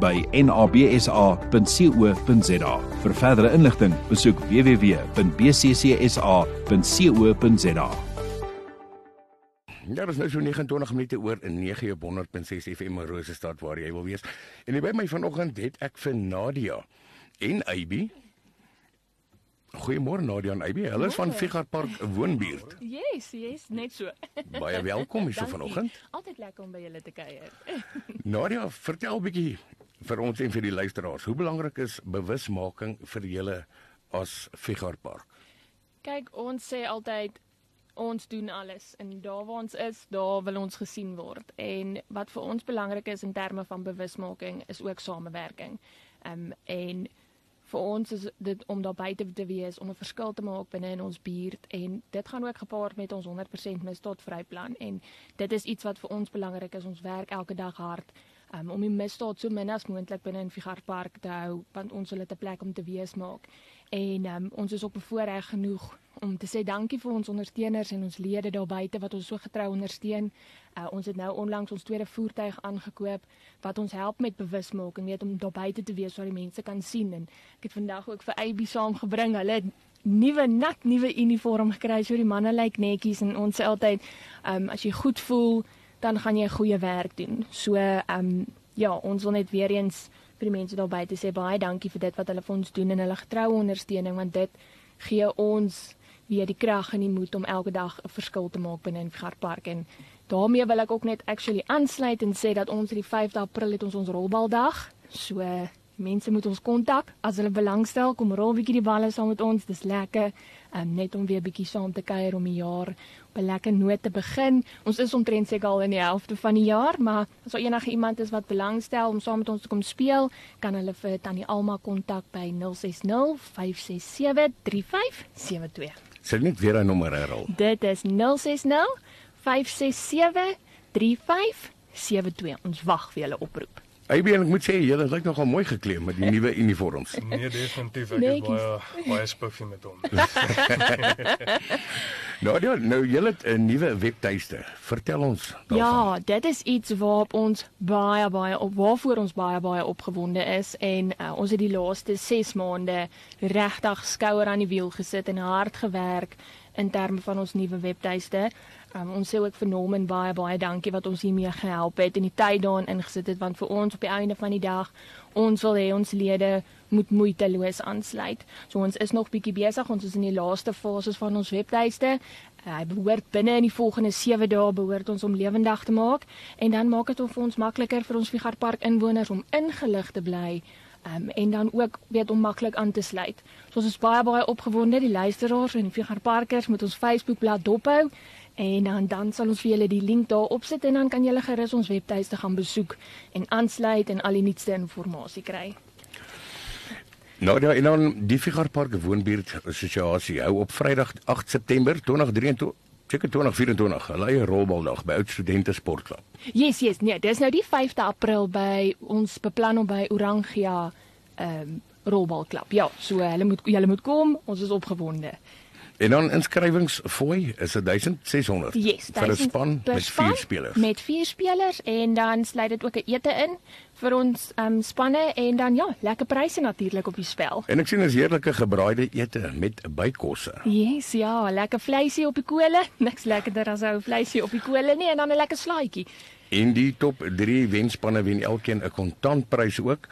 by nabsa.co.za. Vir verdere inligting, besoek www.bccsa.co.za. Ja, dit is nou so 29 minute oor in 9 op 100.6 FM Rosestad waar jy wil wees. En by my vanoggend het ek vir Nadia en Aby Goeiemôre Nadia en Aby. Hulle is van Figar Park woonbuurt. Yes, yes, net so. Baie welkom hier so vanoggend. Altyd lekker om by julle te kuier. Nadia, vertel 'n bietjie vir ons en vir die luisteraars, hoe belangrik is bewusmaking vir julle as Figar Park? Kyk, ons sê altyd ons doen alles en daar waar ons is, daar wil ons gesien word. En wat vir ons belangrik is in terme van bewusmaking is ook samewerking. Ehm um, en vir ons is dit om daar buite te wees, om 'n verskil te maak binne in ons buurt en dit gaan ook gepaard met ons 100% misdaadvry plan en dit is iets wat vir ons belangrik is. Ons werk elke dag hard um, om die misdaad so min as moontlik binne in Figar Park te hou want ons wil dit 'n plek om te wees maak. En um, ons is ook bevoorreg genoeg om te sê dankie vir ons ondersteuners en ons lede daar buite wat ons so getrou ondersteun. Uh, ons het nou onlangs ons tweede voertuig aangekoop wat ons help met bewusmaking, weet om daar buite te wees waar die mense kan sien en ek het vandag ook vir AB saamgebring. Hulle het nuwe nat nuwe uniform gekry. So die manne lyk netjies en ons sê altyd, um, as jy goed voel, dan gaan jy goeie werk doen. So ehm um, ja, ons wil net weer eens vir die mense daar buite sê baie dankie vir dit wat hulle vir ons doen en hulle getroue ondersteuning want dit gee ons weer die krag en die moed om elke dag 'n verskil te maak binne in Garpark en daarmee wil ek ook net actually aansluit en sê dat ons die 5de April het ons ons rolbaldag. So mense moet ons kontak as hulle belangstel, kom rol bietjie die balle saam met ons. Dis lekker um, net om weer bietjie saam te kuier om die jaar op 'n lekker noot te begin. Ons is omtrent seker al in die helfte van die jaar, maar as daar enige iemand is wat belangstel om saam met ons te kom speel, kan hulle vir Tannie Alma kontak by 060 567 3572. Sal net weer 'n nommer herhaal. Dit is 060 567 3572. Ons wag vir julle oproep. Aby, en ek moet sê julle lyk nogal mooi geklee met die nuwe uniforms. Nee, definitief. Ek is baie baie spiffy met hom. Nadia, nou julle het 'n nuwe webtuiste. Vertel ons daarvan. Ja, dit is iets waarop ons baie baie op waarvoor ons baie baie opgewonde is en uh, ons het die laaste 6 maande regtig skouer aan die wiel gesit en hard gewerk in terme van ons nuwe webtuiste. Um, ons sê ook vir Norman baie baie dankie wat ons hiermee gehelp het en die tyd daarin ingesit het want vir ons op die einde van die dag ons wil hê ons lede moet moeiteloos aansluit. So ons is nog bietjie besig. Ons is in die laaste fases van ons webtuiste. Uh, Hy behoort binne in die volgende 7 dae behoort ons om lewendig te maak en dan maak dit vir ons makliker vir ons Figart Park inwoners om ingelig te bly. Um, en dan ook weet om maklik aan te sluit. So ons is baie baie opgewonde die luisteraars en die Figart Parkers met ons Facebookblad dophou en dan dan sal ons vir julle die link daar opsit en dan kan julle gerus ons webtuiste gaan besoek en aansluit en al die nuutste inligting kry. Nadia, en dan die Figar Park woonbuurt assosiasie hou op Vrydag 8 September 2023 Seker 2024, hulle eie rolbaldag by Oud Studente Sportklub. Yes, yes, nee, dis nou die 5de April by ons beplan om by Orangia ehm um, rolbalklub. Ja, so hulle moet julle moet kom, ons is opgewonde. En dan inskrywingsfooi is 1600 Yes, vir 'n 1000 span per met span, 4 spelers. Met 4 spelers en dan sluit dit ook 'n ete in vir ons um, spanne en dan ja, lekker pryse natuurlik op die spel. En ek sien is heerlike gebraaide ete met bykosse. Yes, ja, lekker vleisie op die kole. Niks lekkerder as ou vleisie op die kole nie en dan 'n lekker slaaitjie. En die top 3 wenspanne wen elkeen 'n kontantprys ook.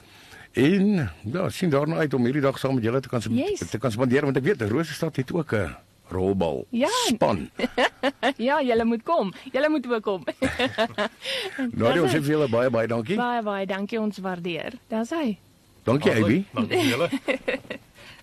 En ja, sien daarna uit om hierdie dag saam met julle te kan Yes. te kan spandeer want ek weet Rosestad het ook 'n rolbal Ja. span. ja, julle moet kom. Julle moet ook kom. Nou, ons sê vir julle baie baie dankie. baie baie dankie, ons waardeer. Dis hy. Dankie Aby. Dankie julle.